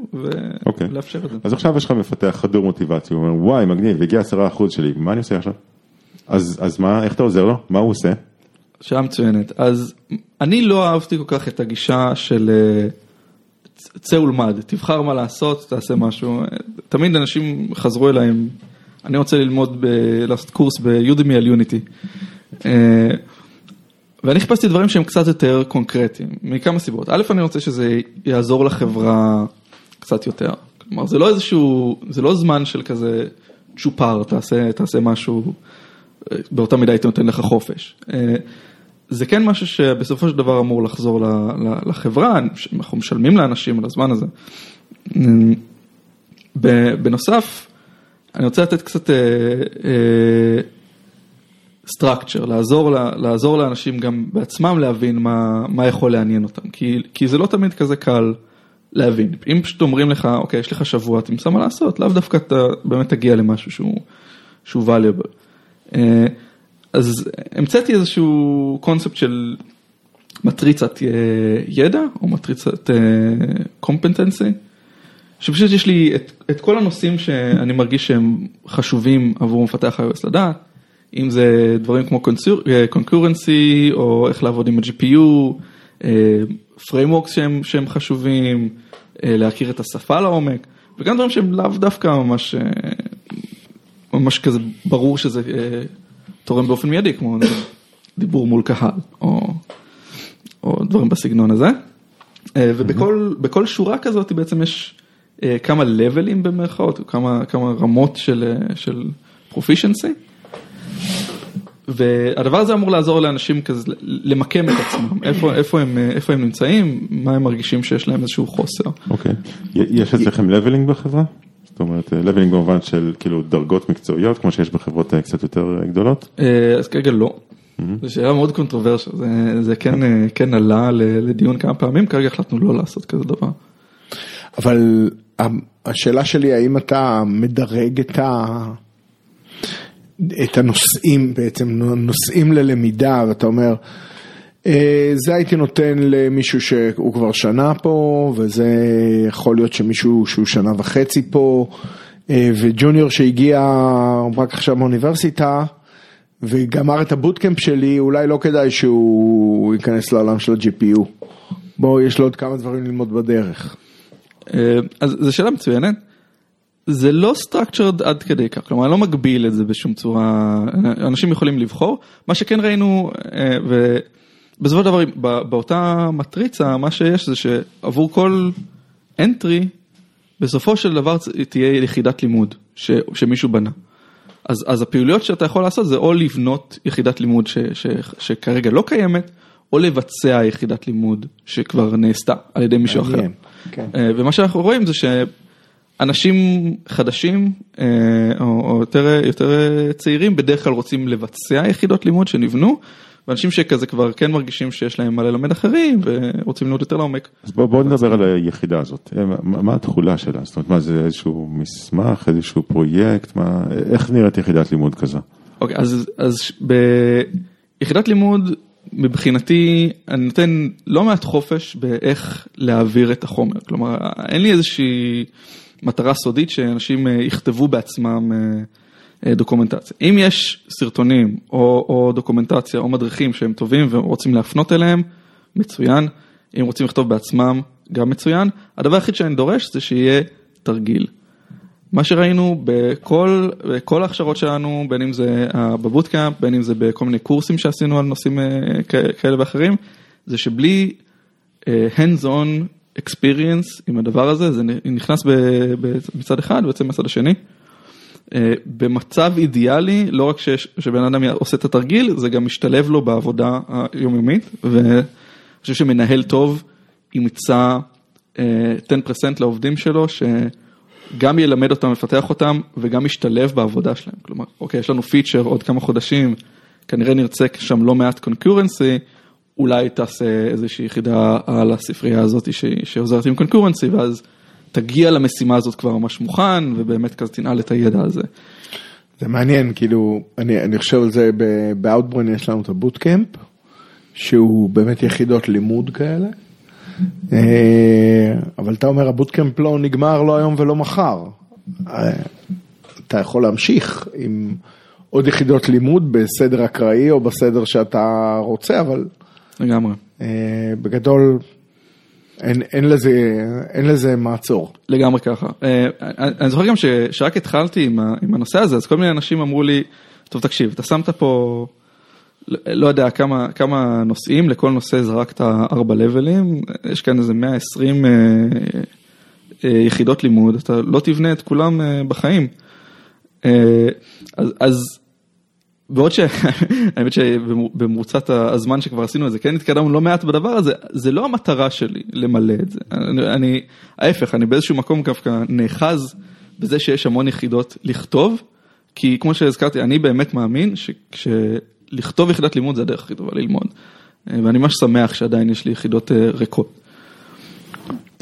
אוקיי. ולאפשר את זה. אז עכשיו יש לך מפתח חדור מוטיבציה, הוא אומר, וואי, מגניב, הגיע עשרה אחוז שלי, מה אני עושה עכשיו? אז, אז מה, איך אתה עוזר לו? מה הוא עושה? שאלה מצוינת. אז אני לא אהבתי כל כך את הגישה של אה, צא ולמד, תבחר מה לעשות, תעשה משהו. אה, תמיד אנשים חזרו אליי אני רוצה ללמוד, לעשות קורס ביודימי על יוניטי. ואני חיפשתי דברים שהם קצת יותר קונקרטיים, מכמה סיבות. א', אני רוצה שזה יעזור לחברה קצת יותר. כלומר, זה לא איזשהו, זה לא זמן של כזה צ'ופר, תעשה, תעשה משהו, אה, באותה מידה הייתי נותן לך חופש. אה, זה כן משהו שבסופו של דבר אמור לחזור לחברה, אנחנו משלמים לאנשים על הזמן הזה. בנוסף, אני רוצה לתת קצת אה, structure, לעזור, לעזור לאנשים גם בעצמם להבין מה, מה יכול לעניין אותם, כי, כי זה לא תמיד כזה קל להבין. אם פשוט אומרים לך, אוקיי, יש לך שבוע, תמצא מה לעשות, לאו דווקא אתה באמת תגיע למשהו שהוא, שהוא valuable. אה, אז המצאתי איזשהו קונספט של מטריצת אה, ידע או מטריצת קומפטנסי, שפשוט יש לי את, את כל הנושאים שאני מרגיש שהם חשובים עבור מפתח iOS לדעת, אם זה דברים כמו קונקורנסי או איך לעבוד עם ה-GPU, frameworks שהם, שהם חשובים, להכיר את השפה לעומק, וגם דברים שהם לאו דווקא ממש, ממש כזה ברור שזה תורם באופן מיידי, כמו דיבור מול קהל, או, או דברים בסגנון הזה. ובכל שורה כזאת בעצם יש כמה לבלים במרכאות, כמה, כמה רמות של, של proficiency. והדבר הזה אמור לעזור לאנשים כזה למקם את עצמם, איפה, איפה, הם, איפה הם נמצאים, מה הם מרגישים שיש להם איזשהו חוסר. אוקיי, יש אצלכם leveling בחברה? זאת אומרת, leveling במובן של כאילו דרגות מקצועיות, כמו שיש בחברות קצת יותר גדולות? אז כרגע לא. זו שאלה מאוד controversial, זה, זה כן, כן עלה לדיון כמה פעמים, כרגע החלטנו לא לעשות כזה דבר. אבל השאלה שלי, האם אתה מדרג את ה... את הנושאים בעצם, נושאים ללמידה, ואתה אומר, זה הייתי נותן למישהו שהוא כבר שנה פה, וזה יכול להיות שמישהו שהוא שנה וחצי פה, וג'וניור שהגיע רק עכשיו מאוניברסיטה, וגמר את הבוטקאמפ שלי, אולי לא כדאי שהוא ייכנס לעולם של ה-GPU. בוא, יש לו עוד כמה דברים ללמוד בדרך. אז זו שאלה מצוינת. זה לא structured עד כדי כך, כלומר אני לא מגביל את זה בשום צורה, אנשים יכולים לבחור, מה שכן ראינו, ובסופו של דבר באותה מטריצה מה שיש זה שעבור כל entry, בסופו של דבר תהיה יחידת לימוד ש, שמישהו בנה. אז, אז הפעילויות שאתה יכול לעשות זה או לבנות יחידת לימוד ש, ש, שכרגע לא קיימת, או לבצע יחידת לימוד שכבר נעשתה על ידי מישהו אחר. כן. ומה שאנחנו רואים זה ש... אנשים חדשים או, או יותר, יותר צעירים בדרך כלל רוצים לבצע יחידות לימוד שנבנו. ואנשים שכזה כבר כן מרגישים שיש להם מה ללמד אחרים ורוצים ללמוד יותר לעומק. אז בוא, בוא נדבר על היחידה הזאת, מה, מה התכולה שלה? זאת אומרת, מה זה איזשהו מסמך, איזשהו פרויקט, מה, איך נראית יחידת לימוד כזו? אוקיי, אז, אז ביחידת לימוד מבחינתי אני נותן לא מעט חופש באיך להעביר את החומר, כלומר אין לי איזושהי מטרה סודית שאנשים יכתבו בעצמם דוקומנטציה. אם יש סרטונים או, או דוקומנטציה או מדריכים שהם טובים ורוצים להפנות אליהם, מצוין. אם רוצים לכתוב בעצמם, גם מצוין. הדבר היחיד שאני דורש זה שיהיה תרגיל. מה שראינו בכל, בכל ההכשרות שלנו, בין אם זה בבוטקאמפ, בין אם זה בכל מיני קורסים שעשינו על נושאים כאלה ואחרים, זה שבלי hands on experience עם הדבר הזה, זה נכנס מצד אחד ויוצא מצד השני. במצב אידיאלי, לא רק שבן אדם עושה את התרגיל, זה גם משתלב לו בעבודה היומיומית, ואני חושב שמנהל טוב ימצא 10% לעובדים שלו, שגם ילמד אותם, מפתח אותם, וגם משתלב בעבודה שלהם. כלומר, אוקיי, יש לנו פיצ'ר עוד כמה חודשים, כנראה נרצה שם לא מעט concurrency, אולי תעשה איזושהי יחידה על הספרייה הזאת שעוזרת עם concurrency, ואז... תגיע למשימה הזאת כבר ממש מוכן, ובאמת כזה תנעל את הידע הזה. זה מעניין, כאילו, אני, אני חושב על זה, ב Outbrain יש לנו את ה boot camp, שהוא באמת יחידות לימוד כאלה, אבל אתה אומר ה boot camp לא נגמר לא היום ולא מחר. אתה יכול להמשיך עם עוד יחידות לימוד בסדר אקראי או בסדר שאתה רוצה, אבל... לגמרי. בגדול... אין, אין לזה, אין לזה מעצור. לגמרי ככה. אני זוכר גם שרק התחלתי עם, עם הנושא הזה, אז כל מיני אנשים אמרו לי, טוב תקשיב, אתה שמת פה, לא יודע כמה, כמה נושאים, לכל נושא זרקת ארבע לבלים, יש כאן איזה 120 יחידות לימוד, אתה לא תבנה את כולם בחיים. אז, אז בעוד שהאמת שבמרוצת הזמן שכבר עשינו את זה, כן התקדמנו לא מעט בדבר הזה, זה לא המטרה שלי למלא את זה. אני, ההפך, אני באיזשהו מקום דווקא נאחז בזה שיש המון יחידות לכתוב, כי כמו שהזכרתי, אני באמת מאמין שלכתוב יחידת לימוד זה הדרך הכי טובה ללמוד. ואני ממש שמח שעדיין יש לי יחידות ריקות.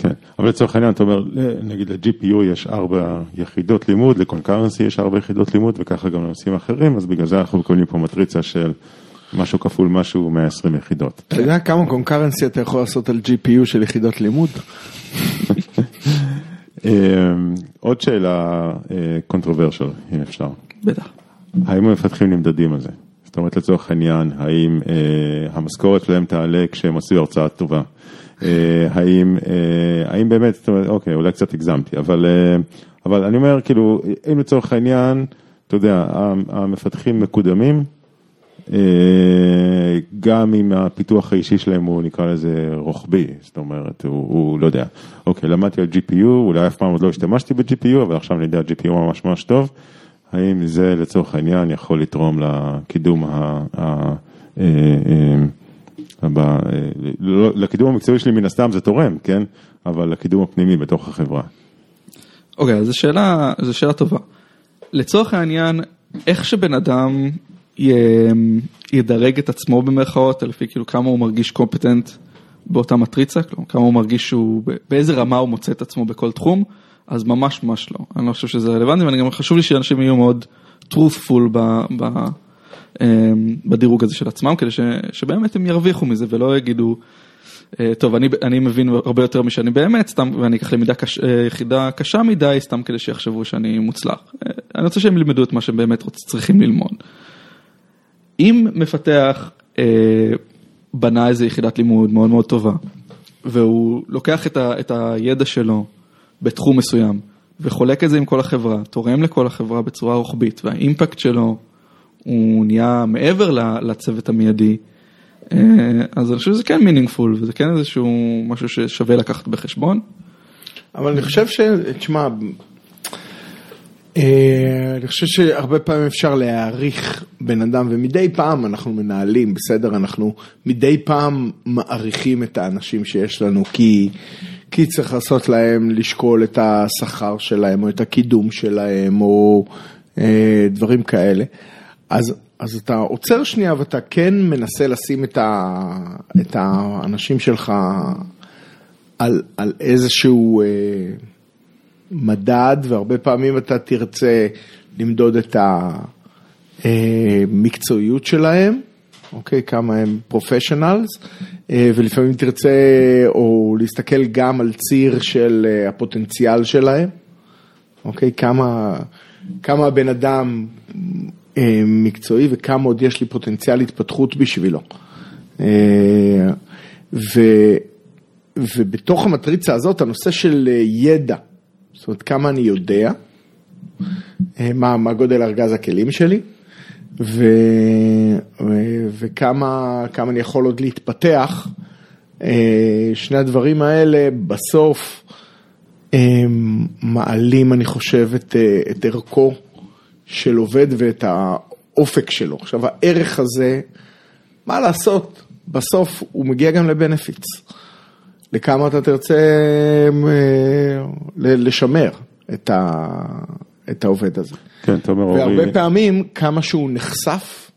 כן, אבל לצורך העניין, אתה אומר, נגיד ל-GPU יש ארבע יחידות לימוד, ל concurrency יש ארבע יחידות לימוד, וככה גם לנושאים אחרים, אז בגלל זה אנחנו מקבלים פה מטריצה של משהו כפול משהו 120 יחידות. אתה יודע כמה concurrency אתה יכול לעשות על GPU של יחידות לימוד? אמ, עוד שאלה controversial, אם אפשר. בטח. האם המפתחים נמדדים על זה? זאת אומרת לצורך העניין, האם אה, המשכורת שלהם תעלה כשהם עשו הרצאה טובה? אה, האם, אה, האם באמת, זאת אומרת, אוקיי, אולי קצת הגזמתי, אבל, אה, אבל אני אומר, כאילו, אם לצורך העניין, אתה יודע, המפתחים מקודמים, גם אם הפיתוח האישי שלהם הוא נקרא לזה רוחבי, זאת אומרת, הוא, הוא לא יודע, אוקיי, למדתי על GPU, אולי אף פעם עוד לא השתמשתי ב-GPU, אבל עכשיו אני יודע GPU ממש ממש טוב, האם זה לצורך העניין יכול לתרום לקידום ה... ה אה, אה, לא, לקידום המקצועי שלי מן הסתם זה תורם, כן? אבל לקידום הפנימי בתוך החברה. אוקיי, okay, אז זו שאלה, זו שאלה טובה. לצורך העניין, איך שבן אדם ידרג את עצמו במרכאות, לפי כאילו כמה הוא מרגיש קומפטנט באותה מטריצה, כלומר כמה הוא מרגיש שהוא, באיזה רמה הוא מוצא את עצמו בכל תחום, אז ממש ממש לא. אני לא חושב שזה רלוונטי, ואני גם חשוב לי שאנשים יהיו מאוד truthful ב, ב, בדירוג הזה של עצמם, כדי ש, שבאמת הם ירוויחו מזה ולא יגידו, אה, טוב, אני, אני מבין הרבה יותר משאני באמת, סתם, ואני אקח למידה קש, אה, יחידה קשה מדי, סתם כדי שיחשבו שאני מוצלח. אה, אני רוצה שהם ילמדו את מה שהם באמת צריכים ללמוד. אם מפתח אה, בנה איזה יחידת לימוד מאוד מאוד טובה, והוא לוקח את, ה, את הידע שלו בתחום מסוים, וחולק את זה עם כל החברה, תורם לכל החברה בצורה רוחבית, והאימפקט שלו הוא נהיה מעבר לצוות המיידי, אה, אז אני חושב שזה כן מינינגפול, וזה כן איזשהו משהו ששווה לקחת בחשבון. אבל אני חושב ש... תשמע, אה, אני חושב שהרבה פעמים אפשר להעריך בן אדם, ומדי פעם אנחנו מנהלים, בסדר? אנחנו מדי פעם מעריכים את האנשים שיש לנו, כי, כי צריך לעשות להם, לשקול את השכר שלהם, או את הקידום שלהם, או אה, דברים כאלה. אז, אז אתה עוצר שנייה ואתה כן מנסה לשים את, ה, את האנשים שלך על, על איזשהו... אה, מדד, והרבה פעמים אתה תרצה למדוד את המקצועיות שלהם, אוקיי, כמה הם פרופשיונלס, ולפעמים תרצה או להסתכל גם על ציר של אה, הפוטנציאל שלהם, אוקיי, כמה, כמה הבן אדם אה, מקצועי וכמה עוד יש לי פוטנציאל התפתחות בשבילו. אה, ו, ובתוך המטריצה הזאת הנושא של ידע זאת אומרת, כמה אני יודע, אה, מה, מה גודל ארגז הכלים שלי, ו, ו, וכמה אני יכול עוד להתפתח. אה, שני הדברים האלה בסוף מעלים, אני חושב, את, אה, את ערכו של עובד ואת האופק שלו. עכשיו, הערך הזה, מה לעשות, בסוף הוא מגיע גם לבנפיץ. לכמה אתה תרצה אה, לשמר את, ה, את העובד הזה. כן, אתה אומר אורי. והרבה פעמים, כמה שהוא נחשף,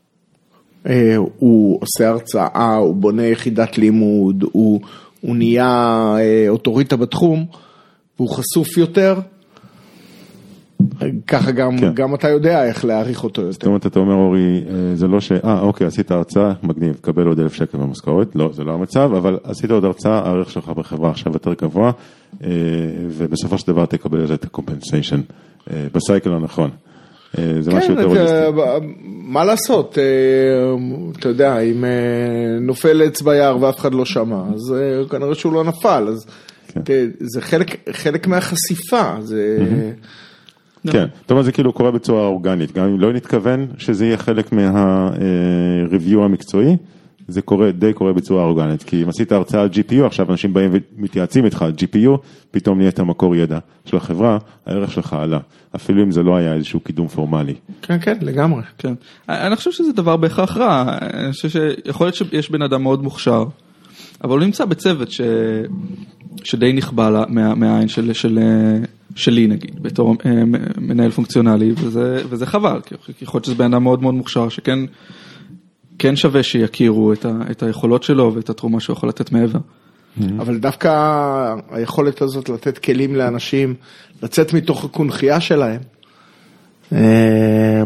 אה, הוא עושה הרצאה, הוא בונה יחידת לימוד, הוא, הוא נהיה אה, אוטוריטה בתחום, והוא חשוף יותר, ככה גם, כן. גם אתה יודע איך להעריך אותו יותר. זאת אומרת, אתה אומר אורי, אה, זה לא ש... אה, אוקיי, עשית הרצאה, מגניב, קבל עוד אלף שקל במשכורת, לא, זה לא המצב, אבל עשית עוד הרצאה, הערך שלך בחברה עכשיו יותר גבוה, אה, ובסופו של דבר תקבל על זה את הקומפנסיישן, אה, בסייקל הנכון. זה כן, משהו יותר הוליסטי. מה לעשות, אתה יודע, אם נופל עץ ביער ואף אחד לא שמע, אז כנראה שהוא לא נפל, אז כן. זה חלק, חלק מהחשיפה, זה... Mm-hmm. כן, זאת אומרת זה כאילו קורה בצורה אורגנית, גם אם לא נתכוון שזה יהיה חלק מה-review המקצועי, זה קורה, די קורה בצורה אורגנית, כי אם עשית הרצאה על GPU, עכשיו אנשים באים ומתייעצים איתך על GPU, פתאום נהיית מקור ידע של החברה, הערך שלך עלה, אפילו אם זה לא היה איזשהו קידום פורמלי. כן, כן, לגמרי. כן. אני חושב שזה דבר בהכרח רע, אני חושב שיכול להיות שיש בן אדם מאוד מוכשר, אבל הוא נמצא בצוות ש... שדי נכבה מה... מהעין של... של... שלי נגיד, בתור אה, מנהל פונקציונלי, וזה, וזה חבל, כי יכול להיות שזה בן אדם מאוד מאוד מוכשר, שכן כן שווה שיכירו את, ה, את היכולות שלו ואת התרומה שהוא יכול לתת מעבר. אבל דווקא היכולת הזאת לתת כלים לאנשים לצאת מתוך הקונכייה שלהם. אה,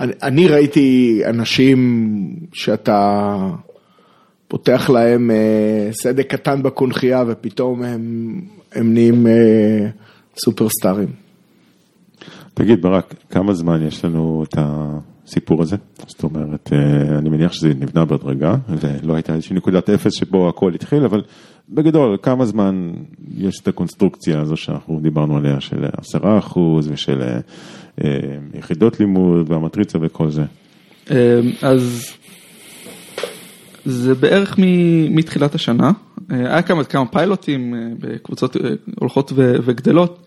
אני, אני ראיתי אנשים שאתה פותח להם אה, סדק קטן בקונכייה ופתאום הם, הם נהיים סופרסטארים. תגיד ברק, כמה זמן יש לנו את הסיפור הזה? זאת אומרת, אה, אני מניח שזה נבנה בהדרגה, ולא הייתה איזושהי נקודת אפס שבו הכל התחיל, אבל בגדול, כמה זמן יש את הקונסטרוקציה הזו שאנחנו דיברנו עליה, של עשרה אחוז ושל אה, אה, יחידות לימוד והמטריצה וכל זה? אז זה בערך מתחילת השנה, היה כמה, כמה פיילוטים בקבוצות הולכות וגדלות.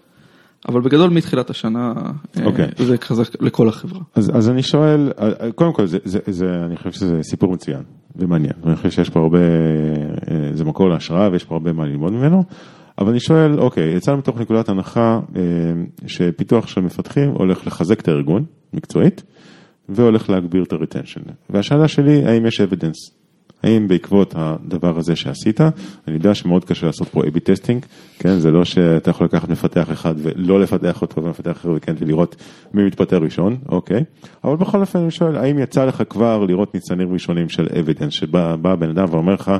אבל בגדול מתחילת השנה okay. אוקיי. זה כזה לכל החברה. אז, אז אני שואל, קודם כל זה, זה, זה, אני חושב שזה סיפור מצוין ומעניין, אני חושב שיש פה הרבה, זה מקור להשראה ויש פה הרבה מה ללמוד ממנו, אבל אני שואל, אוקיי, יצאנו מתוך נקודת הנחה שפיתוח של מפתחים הולך לחזק את הארגון מקצועית והולך להגביר את ה-retension, והשאלה שלי, האם יש evidence האם בעקבות הדבר הזה שעשית, אני יודע שמאוד קשה לעשות פה A-B testing, כן, זה לא שאתה יכול לקחת מפתח אחד ולא לפתח אותו ומפתח אחר וכן, ולראות מי מתפטר ראשון, אוקיי, אבל בכל אופן אני שואל, האם יצא לך כבר לראות ניצנים ראשונים של evidence, שבא בן אדם ואומר לך,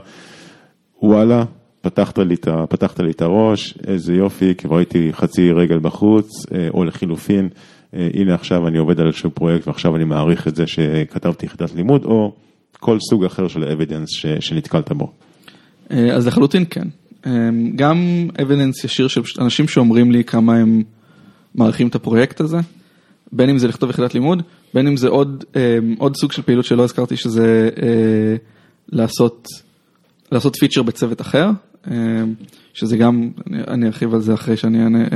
וואלה, פתחת לי, פתחת לי את הראש, איזה יופי, כבר הייתי חצי רגל בחוץ, אה, או לחילופין, אה, הנה עכשיו אני עובד על איזשהו פרויקט ועכשיו אני מעריך את זה שכתבתי יחידת לימוד, או כל סוג אחר של evidence שנתקלת בו. אה, אז לחלוטין כן. אה, גם evidence ישיר של אנשים שאומרים לי כמה הם מעריכים את הפרויקט הזה, בין אם זה לכתוב יחידת לימוד, בין אם זה עוד, אה, עוד סוג של פעילות שלא הזכרתי שזה לעשות, לעשות feature בצוות אחר, שזה גם, אני ארחיב על זה אחרי שאני אענה,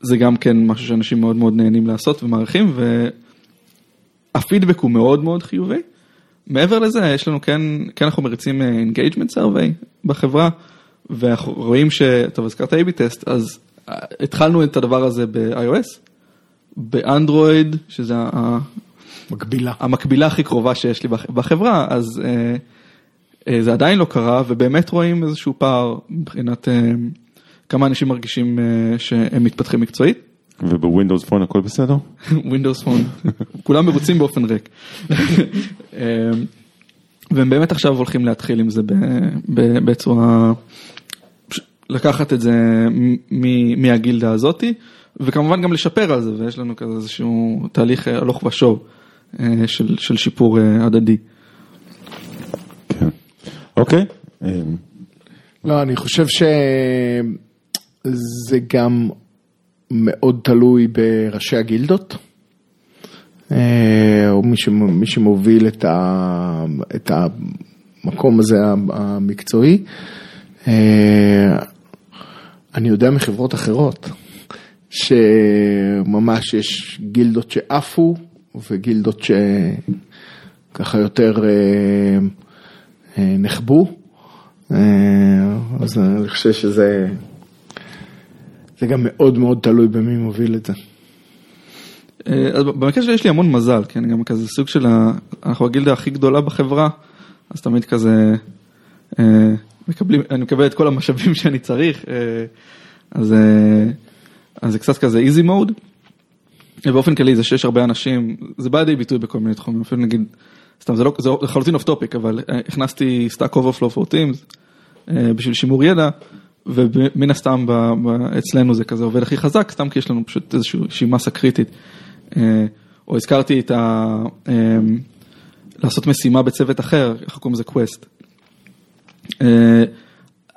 זה גם כן משהו שאנשים מאוד מאוד נהנים לעשות ומעריכים, והפידבק הוא מאוד מאוד חיובי. מעבר לזה, יש לנו כן, כן אנחנו מריצים אה, סרוויי בחברה, ואנחנו רואים ש... טוב, הזכרת A-B טסט, אז אה, התחלנו את הדבר הזה ב-iOS, באנדרואיד, שזה מקבילה. המקבילה הכי קרובה שיש לי בחברה, אז אה, אה, זה עדיין לא קרה, ובאמת רואים איזשהו פער מבחינת אה, כמה אנשים מרגישים אה, שהם מתפתחים מקצועית. ובווינדוס פון הכל בסדר? ווינדוס פון, כולם מרוצים באופן ריק. אמ, והם באמת עכשיו הולכים להתחיל עם זה בצורה, לקחת את זה מהגילדה הזאתי, וכמובן גם לשפר על זה, ויש לנו כזה איזשהו תהליך הלוך ושוב אה, של, של שיפור אה, הדדי. כן, אוקיי. לא, אני חושב שזה גם מאוד תלוי בראשי הגילדות, אה, או מי שמוביל את, ה, את המקום הזה המקצועי. אה, אני יודע מחברות אחרות, שממש יש גילדות שעפו וגילדות שככה יותר אה, נחבו, אז אני חושב שזה... זה גם מאוד מאוד תלוי במי מוביל את זה. אה, אז במקרה שלי יש לי המון מזל, כן, גם כזה סוג של, ה... אנחנו הגילדה הכי גדולה בחברה, אז תמיד כזה, אה, מקבלים, אני מקבל את כל המשאבים שאני צריך, אה, אז, אז זה קצת כזה easy mode. באופן כללי זה שיש הרבה אנשים, זה בא לידי ביטוי בכל מיני תחומים, אפילו נגיד, סתם זה לא, זה לחלוטין off topic, אבל הכנסתי Stack Overflow for Teams בשביל שימור ידע. ומן הסתם ב, ב, אצלנו זה כזה עובד הכי חזק, סתם כי יש לנו פשוט איזושהי מסה קריטית. אה, או הזכרתי את ה... אה, לעשות משימה בצוות אחר, איך קוראים לזה quest. אה,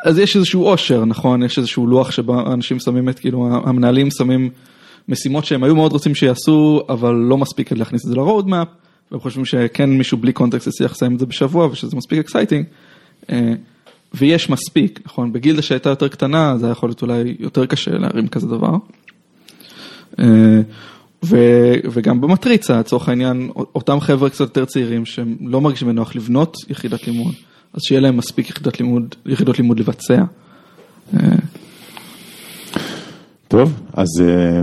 אז יש איזשהו עושר, נכון? יש איזשהו לוח שבו אנשים שמים את, כאילו, המנהלים שמים משימות שהם היו מאוד רוצים שיעשו, אבל לא מספיק להכניס את זה ל-road map, והם חושבים שכן מישהו בלי קונטקסט יצליח לסיים את זה בשבוע ושזה מספיק exciting. ויש מספיק, נכון? בגילדה שהייתה יותר קטנה, זה היה יכול להיות אולי יותר קשה להרים כזה דבר. אה, ו, וגם במטריצה, לצורך העניין, אותם חבר'ה קצת יותר צעירים שהם לא מרגישים בנוח לבנות יחידת לימוד, אז שיהיה להם מספיק יחידות לימוד, יחידות לימוד לבצע. אה, טוב, אז אה,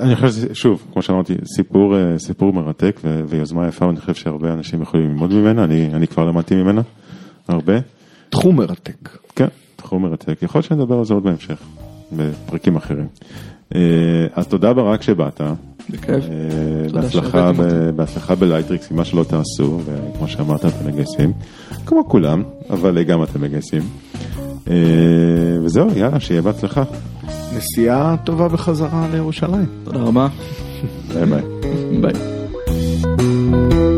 אני חושב, שוב, כמו שאמרתי, סיפור, סיפור מרתק ויוזמה יפה, ואני חושב שהרבה אנשים יכולים ללמוד ממנה, אני, אני כבר למדתי ממנה הרבה. תחום מרתק. כן, תחום מרתק. יכול להיות שנדבר על זה עוד בהמשך, בפרקים אחרים. אה, אז תודה ברק שבאת. בכיף. אה, בהצלחה. בהצלחה בלייטריקס, עם מה שלא תעשו, וכמו שאמרת אתם מגייסים, כמו כולם, אבל גם אתם מגייסים. אה, וזהו, יאללה, שיהיה בהצלחה. נסיעה טובה בחזרה לירושלים. תודה רבה. ביי ביי. ביי.